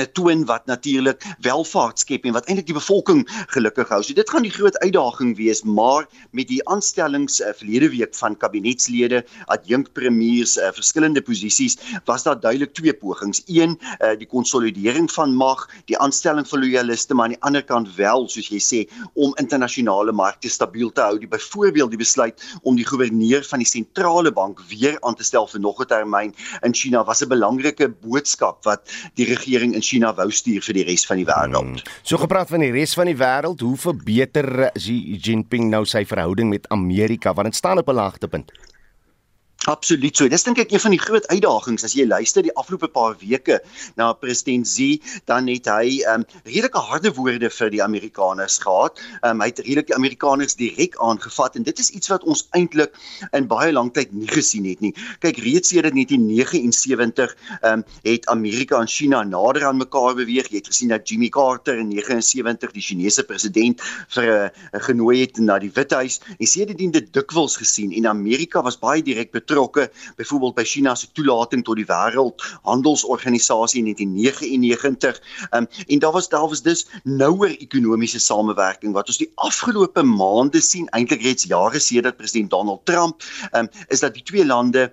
toon wat natuurlik welvaart skep en wat eintlik die bevolking gelukkig hou. So dit gaan die groot uitdaging wees, maar met die aanstellings uh, verlede week van kabinetslede, adjunk premiers, uh, verskillende posisies, was daar duidelik twee pogings. Een, uh, die konsolidering van mag, die aanstelling van loyaliste, maar aan die ander kant wel, soos jy sê, om internasionale markte stabiel te hou. Die byvoorbeeld die besluit om die goewerneur van die sentrale bank weer aan te stel vir nog 'n termyn in China was 'n belangrike boodskap wat die regering in China wou stuur vir die res van die wêreld. Hmm. So gepraat van die res van die wêreld, hoe verbeter Xi Jinping nou sy verhouding met Amerika want dit staan op 'n laagtepunt? Absoluut so. Dis dink ek een van die groot uitdagings as jy luister die afgelope paar weke na president Xi, dan het hy ehm um, redelike harde woorde vir die Amerikaners gehad. Ehm um, hy het redelik die Amerikaners direk aangevat en dit is iets wat ons eintlik in baie lank tyd nie gesien het nie. Kyk, reeds sedert 1979 ehm um, het Amerika en China nader aan mekaar beweeg. Jy het gesien dat Jimmy Carter in 79 die Chinese president vir 'n uh, genooi het na die Withuis en sedertdien dit dikwels gesien en Amerika was baie direk betrokke byvoorbeeld by China se toelating tot die wêreldhandelsorganisasie in 1999 um, en daar was daar was dus nouer ekonomiese samewerking wat ons die afgelope maande sien eintlik reeds jare sedert president Donald Trump um, is dat die twee lande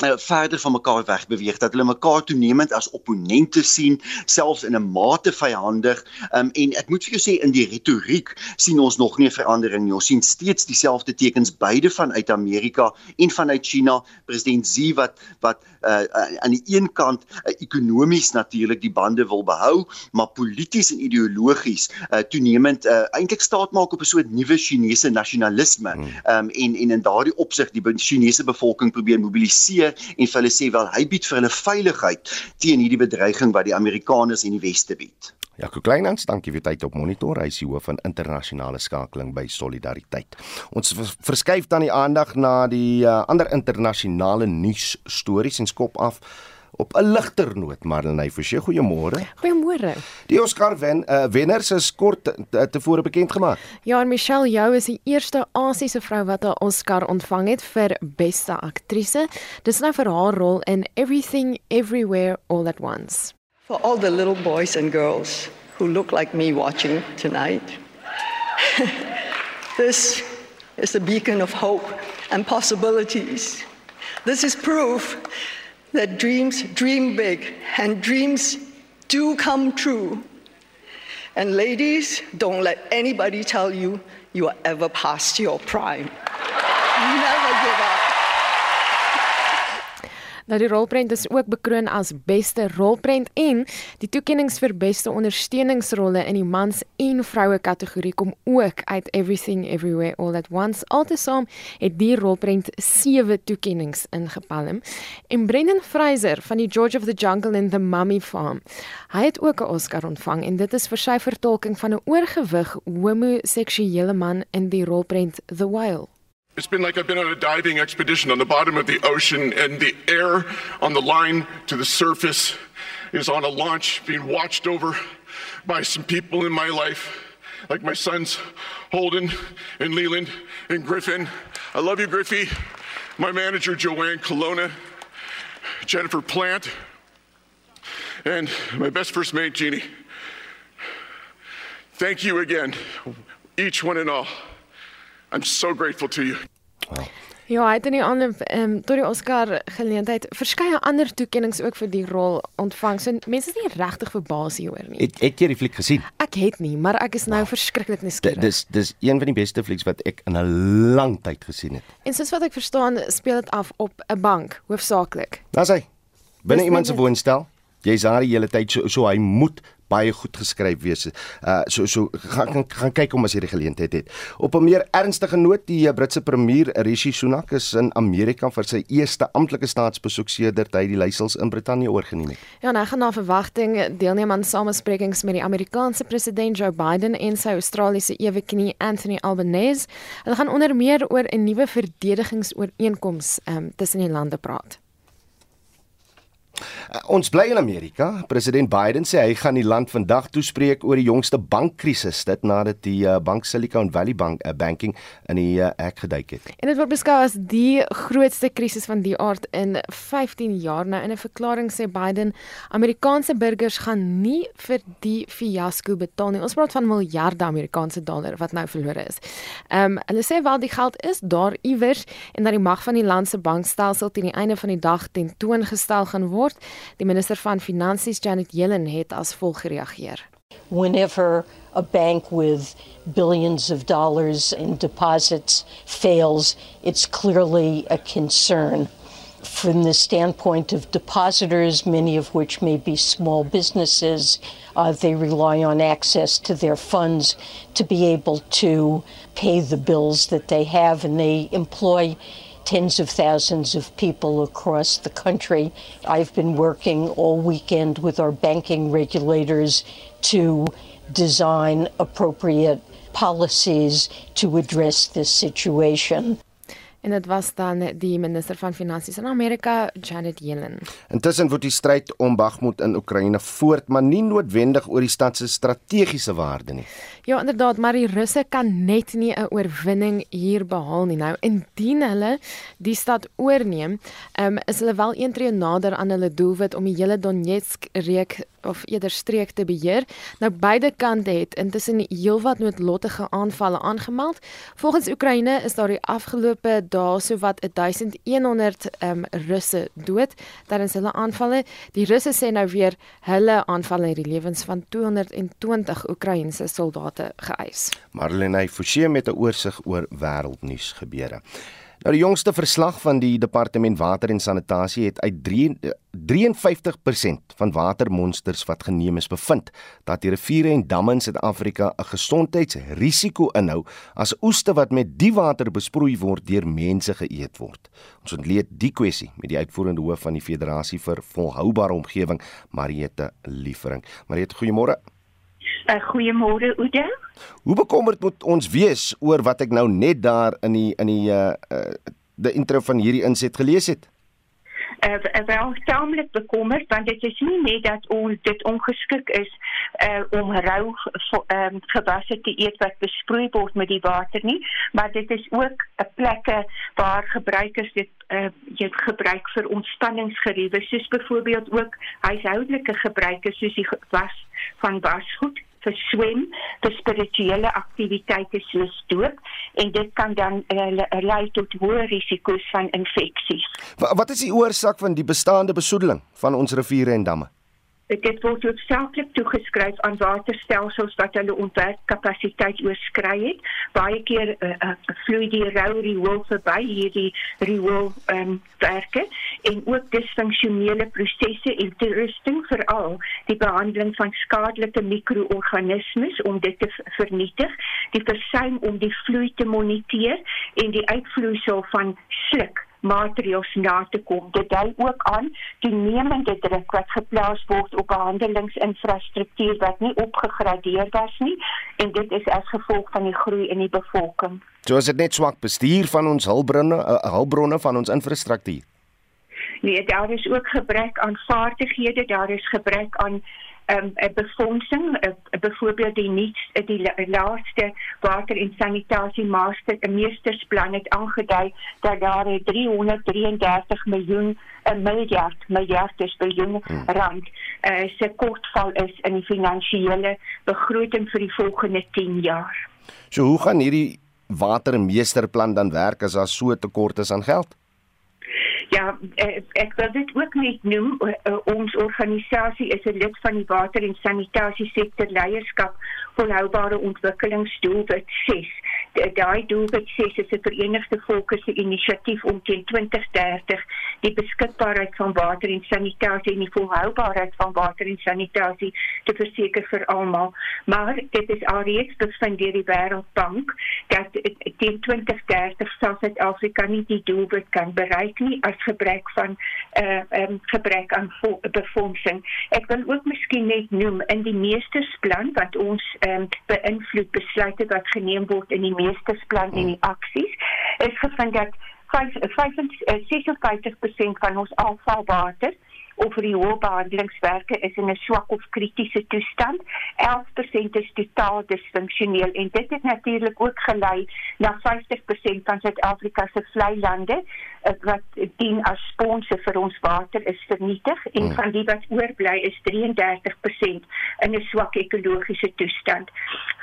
uh, verder van mekaar wegbeweeg dat hulle mekaar toenemend as opponente sien selfs in 'n mate vyandig. Um, en ek moet vir jou sê in die retoriek sien ons nog nie 'n verandering nie. Ons sien steeds dieselfde tekens beide vanuit Amerika en vanuit China. President Xi wat wat uh, aan die een kant uh, ekonomies natuurlik die bande wil behou maar polities en ideologies uh, toenemend uh, eintlik staat maak op 'n soort nuwe Chinese nasionalisme. Um, en en in daardie opsig die Chinese bevolking probeer mobiliseer en vir hulle sê wel hy bied vir hulle veiligheid teen hierdie bedreiging wat die Amerikaners en die weste bied. Jaco Kleinhans, dankie vir tyd op monitor. Hy is die hoof van internasionale skakeling by Solidariteit. Ons verskuif dan die aandag na die uh, ander internasionale nuus stories en skop af op 'n ligter noot Marlenae Forsie goeiemôre. Goeiemôre. Die Oscar wen uh, wenners is kort tevore bekend gemaak. Ja, en Michelle Yeoh is die eerste Asiëse vrou wat 'n Oscar ontvang het vir beste aktrise. Dis nou vir haar rol in Everything Everywhere All at Once. For all the little boys and girls who look like me watching tonight. this is a beacon of hope and possibilities. This is proof that dreams dream big and dreams do come true. And ladies, don't let anybody tell you you are ever past your prime. Never give up. Nou die rolprent is ook bekroon as beste rolprent en die toekenninge vir beste ondersteuningsrolle in die mans en vroue kategorie kom ook uit Everything Everywhere All at Once. Altesaam het die rolprent 7 toekenninge ingepalm. En Brendan Fraser van die George of the Jungle and the Mummy Farm. Hy het ook 'n Oscar ontvang en dit is vir sy vertolking van 'n oorgewig homoseksuele man in die rolprent The Whale. It's been like I've been on a diving expedition on the bottom of the ocean, and the air on the line to the surface is on a launch being watched over by some people in my life, like my sons Holden and Leland and Griffin. I love you, Griffey. My manager, Joanne Colonna, Jennifer Plant, and my best first mate, Jeannie. Thank you again, each one and all. I'm so grateful to you. Wow. Ja, hy het in die ander ehm um, tot die Oscar geleentheid verskeie ander toekenninge ook vir die rol ontvang. So mense is nie regtig verbaas hieroor nie. Het het jy die fliek gesien? Ek het nie, maar ek is nou wow. verskriklik nuuskierig. Dis dis een van die beste flieks wat ek in 'n lang tyd gesien het. En soos wat ek verstaan, speel dit af op 'n bank, hoofsaaklik. Daar's hy. Binne iemand se woonstel. Jy's daar die hele tyd so so hy moet baie goed geskryf wees. Uh so so gaan gaan kyk om as jy die geleentheid het. Op 'n meer ernstige noot, die uh, Britse premier Rishi Sunak is in Amerika vir sy eerste amptelike staatsbesoek sedert hy die leiersels in Brittanje oorgeneem het. Ja, hy gaan na verwagting deelneem aan samesprekings met die Amerikaanse president Joe Biden en sy Australiese eweknie Anthony Albanese. Hulle gaan onder meer oor 'n nuwe verdedigingsooreenkoms um, tussen die lande praat. Uh, ons bly in Amerika. President Biden sê hy gaan die land vandag toespreek oor die jongste bankkrisis dit nadat die uh, bank Silicon Valley Bank uh, banking in die uh, ek geduik het. En dit word beskou as die grootste krisis van die aard in 15 jaar nou. In 'n verklaring sê Biden Amerikaanse burgers gaan nie vir die fiasco betaal nie. Ons praat van miljarde Amerikaanse dollar wat nou verlore is. Ehm um, hulle sê wel die geld is daar iewers en dat die mag van die land se bankstelsel teen die einde van die dag ten toon gestel gaan word word. Die minister van Finansies Janet Yellen het as volg gereageer. Whenever a bank with billions of dollars in deposits fails, it's clearly a concern. From the standpoint of depositors, many of which may be small businesses, uh, they rely on access to their funds to be able to pay the bills that they have, and they employ tens of thousands of people across the country. I've been working all weekend with our banking regulators to design appropriate policies to address this situation. en dit was dan die minister van finansies in Amerika, Janet Yellen. Intussen word die stryd om Bakhmut in Oekraïne voort, maar nie noodwendig oor die stad se strategiese waarde nie. Ja, inderdaad, maar die Russe kan net nie 'n oorwinning hier behaal nie. Nou, indien hulle die stad oorneem, um, is hulle wel een tree nader aan hulle doelwit om die hele Donetsk reek of eerder streek te beheer. Nou beide kante het intussen heelwat noodlottige aanvalle aangemeld. Volgens Oekraïne is daar die afgelope dae sowat 1100 um, Russe dood tydens hulle aanvalle. Die Russe sê nou weer hulle aanvalle het die lewens van 220 Oekraïense soldate geëis. Marlene Forsie met 'n oorsig oor wêreldnuus gebeure. Nou die jongste verslag van die Departement Water en Sanitasie het uit 3, 53% van watermonsters wat geneem is bevind dat die riviere en damme in Suid-Afrika 'n gesondheidsrisiko inhou as oeste wat met die water besproei word deur mense geëet word. Ons ontleed die kwessie met die uitvoerende hoof van die Federasie vir Volhoubare Omgewing, Mariette Liefering. Mariette, goeiemôre. Uh, goeiemôre Oude. Hoe bekommerd moet ons wees oor wat ek nou net daar in die in die uh, uh die intro van hierdie inset gelees het? Uh, wel taamlik bekommerd want dit is nie net dat ons dit ongeskik is uh, om rou um, gewasse te eet wat besproei word met die water nie maar dit is ook 'n plekke waar gebruikers dit uh, jy gebruik vir ontspanningsgeriewe soos byvoorbeeld ook huishoudelike gebruike soos die was van wasgoed vir swem, vir spirituele aktiwiteite soos doop en dit kan dan uh, lei tot hoë risiko's van infeksies. Wat is die oorsaak van die bestaande besoedeling van ons riviere en damme? Dit word hoofsaaklik toegeskryf aan waterstelsels wat hulle ontwerpkapasiteit oorskry het. Baie keer uh, uh, vloei die rou riool verby hierdie riool um, werke en ook disfunksionele prosesse en toerusting veral die behandeling van skadelike mikroorganismes om dit te vernietig, die versuim om die vloei te moniteer en die uitvloeisel van sluk maatreëls na te kom. Dit dui ook aan die nemende druk wat geplaas word op behandelingsinfrastruktuur wat nie opgegradeer was nie en dit is as gevolg van die groei in die bevolking. So is dit net swak bestuur van ons hulpbronne, uh, hulpbronne van ons infrastruktuur. Nee, daar is ook gebrek aan vaardighede, daar is gebrek aan um, befondsing, byvoorbeeld die nuutste die laaste water en sanitasie master meestersplan het aangedui dat daar 333 miljoen 'n miljard miljard is biljoen hmm. rand uh, se kortval is in die finansiële begroting vir die volgende 10 jaar. So hoe gaan hierdie watermeesterplan dan werk as daar so tekort is aan geld? Eh, ek wil dit ook net noem, eh, ons organisasie is 'n lid van die water en sanitasie sektor leierskap volhoubare ontwikkelingsdoelwit 6. Daai doelwit 6 is 'n Verenigde Volke se inisiatief om teen 2030 die beskikbaarheid van water en sanitasie en die volhoubaarheid van water en sanitasie te verseker vir almal. Maar dit is alreeds bevind deur die Wêreldbank dat teen 2030 sal Suid-Afrika nie die doelwit kan bereik nie as gebrek van uh um, gebrek aan befondsing. Ek wil ook miskien net noem in die meestersplan wat ons um, beïnvloed besluite wat geneem word in die meestersplan en die aksies is gevind dat 5, 5, 56% van ons afvalwater of rioolbehandelingswerke is in 'n swak of kritiese toestand. 11% is totaal disfunksioneel en dit het natuurlik ook gelei na 50% van Suid-Afrika se vlei lande eh, wat dien as sponse vir ons water is vernietig en hmm. van die wat oorbly is 33% in 'n swak ekologiese toestand.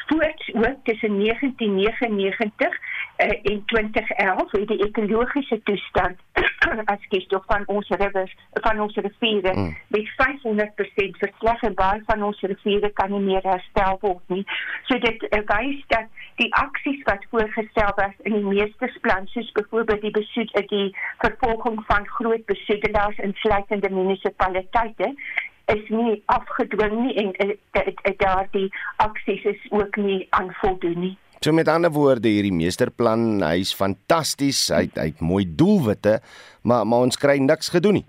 Voorts ook tussen 1999 uh, en 2011 het die ekologiese toestand as gevolg van ons rivers van ons riviere mm. met 500% versleg en baie van ons riviere kan nie meer herstel word nie. So dit uh, wys dat die aksies wat voorgestel was in die meestersplan soos byvoorbeeld die besoek uh, die vervolging van groot besoedelaars insluitende munisipaliteite is nie afgedwing nie en uh, uh, uh, daardie aksies is ook nie aan voldoen nie. So met ander woorde hierdie meesterplan, hy's fantasties, hy het, hy het mooi doelwitte, maar maar ons kry niks gedoen nie.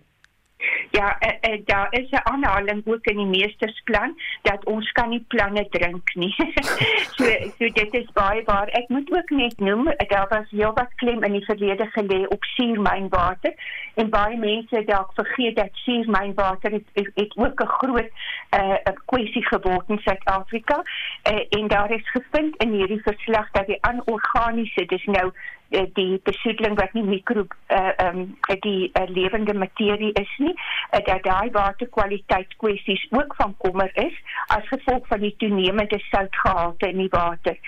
Ja, uh, uh, daar is 'n aanhaling ook in die meestersplan dat ons kan nie planne drink nie. so so dit is baie waar. Ek moet ook net noem daar was heel wat klem in die verlede gelê op suurmynwater en baie mense dalk vergeet dat suurmynwater het, het, het ook 'n groot 'n uh, kwessie geword in Suid-Afrika uh, en daar is gevind in hierdie verslag dat die anorganiese dis nou die besoedeling wat nie mikro uh, um, die uh, lewende materie is nie uh, dat daai waterkwaliteitskwessies ook van kommer is as gevolg van die toenemende soutgehalte in die water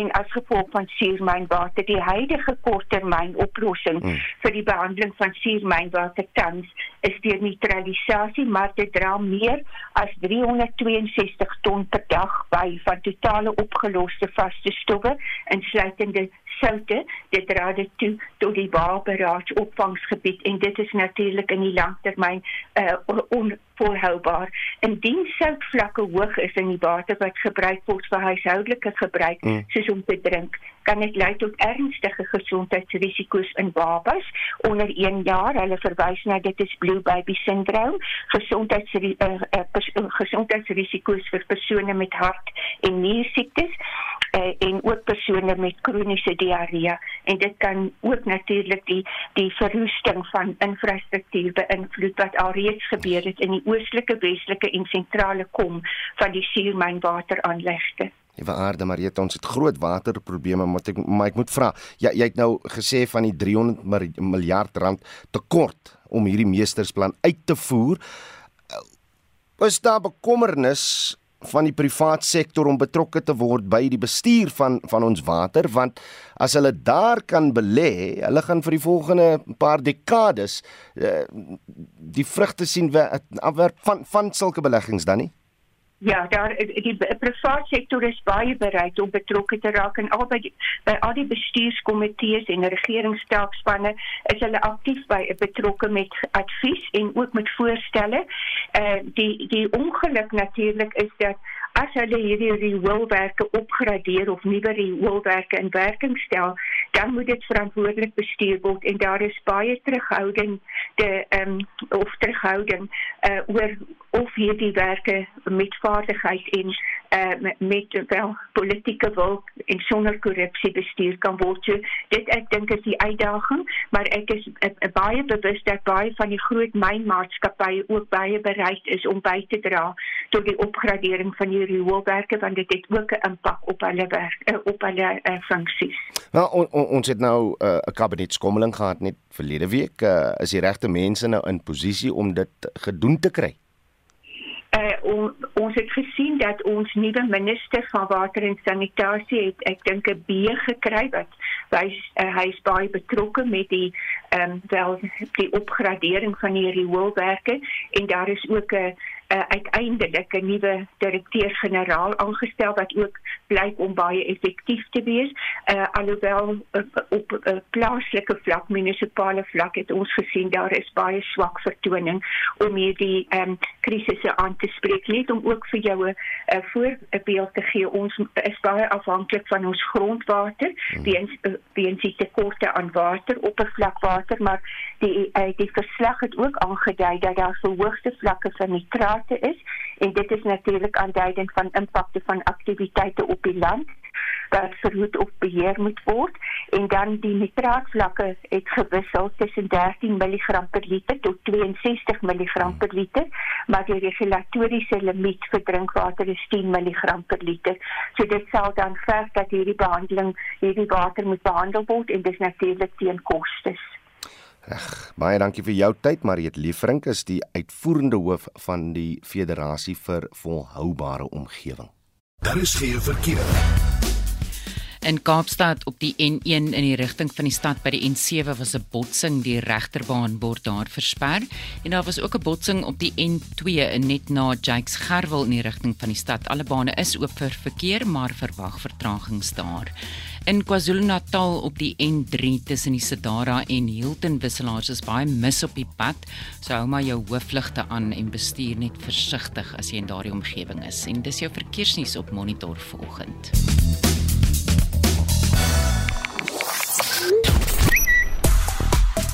en as gevolg van suurmynwater die huidige korttermyn oplossing hmm. vir die behandeling van suurmynwater tans is deur neutralisasie maar dit dra meer as 362 ton per dag by van totale opgeloste vaste stowwe insluitende soutte dit dra dit toe tot die Barbaraach opvangsgebied en dit is natuurlik in die langtermyn uh, onvolhoubaar. Indien soutvlakke hoog is in die water wat gebruik word vir huishoudelike gebruik mm. soos om te drink kan dit lei tot ernstige gesondheidsrisiko's in babas onder 1 jaar hulle verwys na dit is blue baby syndroom gesondheids uh, uh, gesondheidsrisiko's vir persone met hart en niersiektes uh, en ook persone met kroniese diarree en dit kan ook natuurlik die die verwoesting van infrastruktuur beïnvloed wat alreeds gebeur het in die oostelike, westelike en sentrale kom van die suurmynwateraanlegte. Ewe aarde het ons het groot waterprobleme maar ek maar ek moet vra jy jy het nou gesê van die 300 miljard rand tekort om hierdie meestersplan uit te voer. Is daar bekommernis van die privaat sektor om betrokke te word by die bestuur van van ons water want as hulle daar kan belê, hulle gaan vir die volgende paar dekades uh, die vrugte sien afwerp van van sulke beleggings dan nie. Ja, daar die private sektor is baie bereid om betrokke te raak en al by by al die bestuurskomitees en regeringstakspanne is hulle aktief by betrokke met advies en ook met voorstelle. Eh uh, die die ongeluk natuurlik is dat as hulle hierdie rewilwerke opgradeer of nuwe rewilwerke in werking stel, dan moet dit verantwoordelik bestuur word en daar is baie terughouding de ehm um, of terughouding uh, oor of hierdie werke met vaardigheid en uh, met, wel politieke wil en sonder korrupsie bestuur kan word. So, dit ek dink is die uitdaging, maar ek is uh, baie bewus dat baie van die groot mynmaatskappye ook baie bereid is om by te dra tot die opgradering van die rioolwerke want dit het ook 'n impak op hulle werk uh, op hulle uh, funksies. Nou on, on, ons het nou 'n uh, kabinetskommeling gehad net verlede week. Uh, is die regte mense nou in posisie om dit gedoen te kry? Uh, on, ons het gesien dat ons nuwe minister van water en sanitasie het ek dink 'n B gekry wat hy uh, hy is baie betrokke met die ehm um, wel die opgradering van die rioolwerke. En daar is ook 'n uh, uiteindelik 'n nuwe direkteur-generaal aangestel wat ook blyk om baie effektief te wees. Uh, alhoewel uh, op uh, plaaslike vlak, munisipale vlak het ons gesien daar is baie swak vertoning om hierdie um, krisisse aan te spreek. Net om ook vir jou 'n uh, voorbeeld te gee, ons is baie afhanklik van ons grondwater, hmm. weens uh, weens die tekorte aan water, oppervlakwater, maar die uh, die verslag het ook aangedui dat daar verhoogde vlakke van nitraat impakte is en dit is natuurlik aanduidend van impakte van aktiwiteite op die land wat verhoed of beheer moet word en dan die nitraatvlakke het gewissel tussen 13 mg per liter tot 62 mg per liter maar die regulatoriese limiet vir drinkwater is 10 mg per liter. So dit sal dan verg dat hierdie behandeling hierdie water moet behandel word en dis natuurlik teen kostes Ag, baie dankie vir jou tyd, Mariet Liefrink is die uitvoerende hoof van die Federasie vir Volhoubare Omgewing. Daar is geen verkeer. In Kaapstad op die N1 in die rigting van die stad by die N7 was 'n botsing, die regterbaan word daar versper en daar was ook 'n botsing op die N2 net na Jakes Gerwel in die rigting van die stad. Alle bane is oop vir verkeer, maar verwag vertragings daar. In KwaZulu-Natal op die N3 tussen die Sedara en Hilton wisselaars is baie mis op die pad. So hou maar jou hoofligte aan en bestuur net versigtig as jy in daardie omgewing is. En dis jou verkeersnuus op Monitor vanoggend.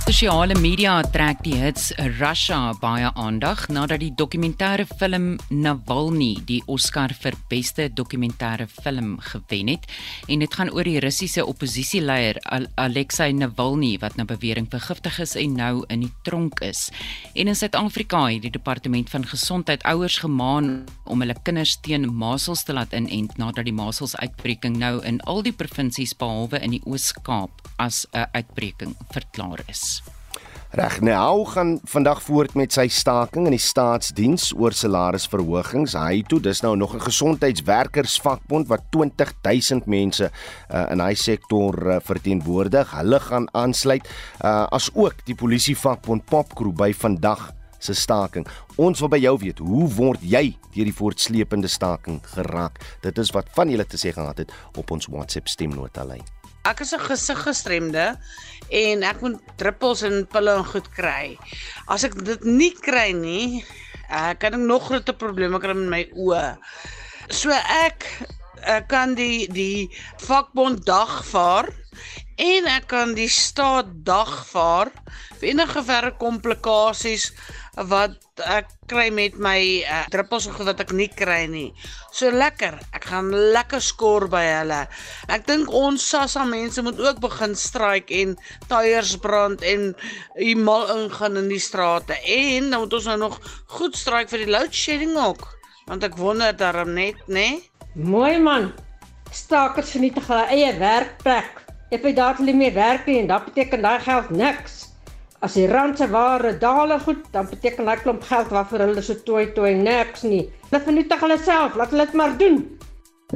Sosiale media trek die hits Russia baie aandag nadat die dokumentêre film Navalny die Oscar vir beste dokumentêre film gewen het. En dit gaan oor die Russiese oppositieleier Alexei Navalny wat na bewering vergiftig is en nou in die tronk is. En in Suid-Afrika het die departement van gesondheid ouers gemaan om hulle kinders teen masels te laat inent nadat die masels uitbreking nou in al die provinsies behalwe in die Oos-Kaap as 'n uitbreking verklaar is. Reg, nou gaan vandag voort met sy staking in die staatsdiens oor salarisverhogings. Hy toe, dis nou nog 'n gesondheidswerkersvakbond wat 20000 mense uh, in hy sektor uh, verteenwoordig. Hulle gaan aansluit, uh, as ook die polisievakbond Popcrew by vandag se staking. Ons wil by jou weet, hoe word jy deur die voortsleepende staking geraak? Dit is wat van julle te sê gehad het op ons WhatsApp stemnota lyn. Ek is 'n gesiggestremde en ek moet druppels en pille en goed kry. As ek dit nie kry nie, uh, kan ek nog groter probleme kry met my oë. So ek ek kan die die vakbond dagvaar en ek kan die staat dagvaar vir enige verre komplikasies wat ek kry met my uh, druppels wat ek nie kry nie. So lekker. Ek gaan lekker skoor by hulle. Ek dink ons SASSA mense moet ook begin stryk en tyres brand en mal ingaan in die strate. En dan moet ons nou nog goed stryk vir die load shedding ook. Want ek wonder daarom net, né? Nee? Mooi man. Stakers vernietig hulle eie werkplek. Ek weet daar hulle meer werk nie en dit beteken daai geld niks. As die rand se ware daal goed, dan beteken daai klomp geld waarvoor hulle so toe toe niks nie. Hulle vernietig hulle self, laat hulle dit maar doen.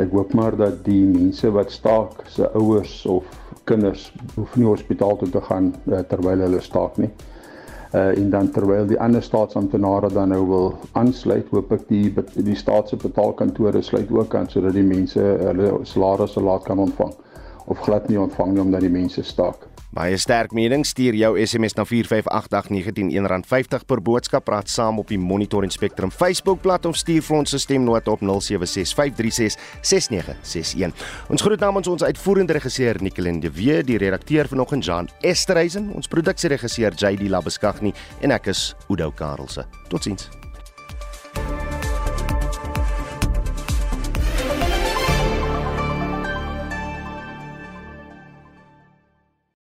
Ek hoop maar dat die mense wat staak se ouers of kinders hoef nie hospitaal toe te gaan uh, terwyl hulle staak nie. Uh en dan terwyl die ander staatsamptenare dan nou wil aansluit, hoop ek die die staatse betaalkantore sluit ook aan sodat die mense hulle salarisse laat kan ontvang of glad nie ontvang nie omdat die mense staak. Baie sterk mening stuur jou SMS na 4589101 R50 per boodskap praat saam op die Monitor en Spectrum Facebookblad of stuur vir ons 'n stemnota op 0765366961. Ons groet namens ons uitvoerende regisseur Nicoline de Wee, die redakteur vanoggend Jan Esterhuizen, ons produksieregisseur JD Labeskagni en ek is Udo Karelse. Totsiens.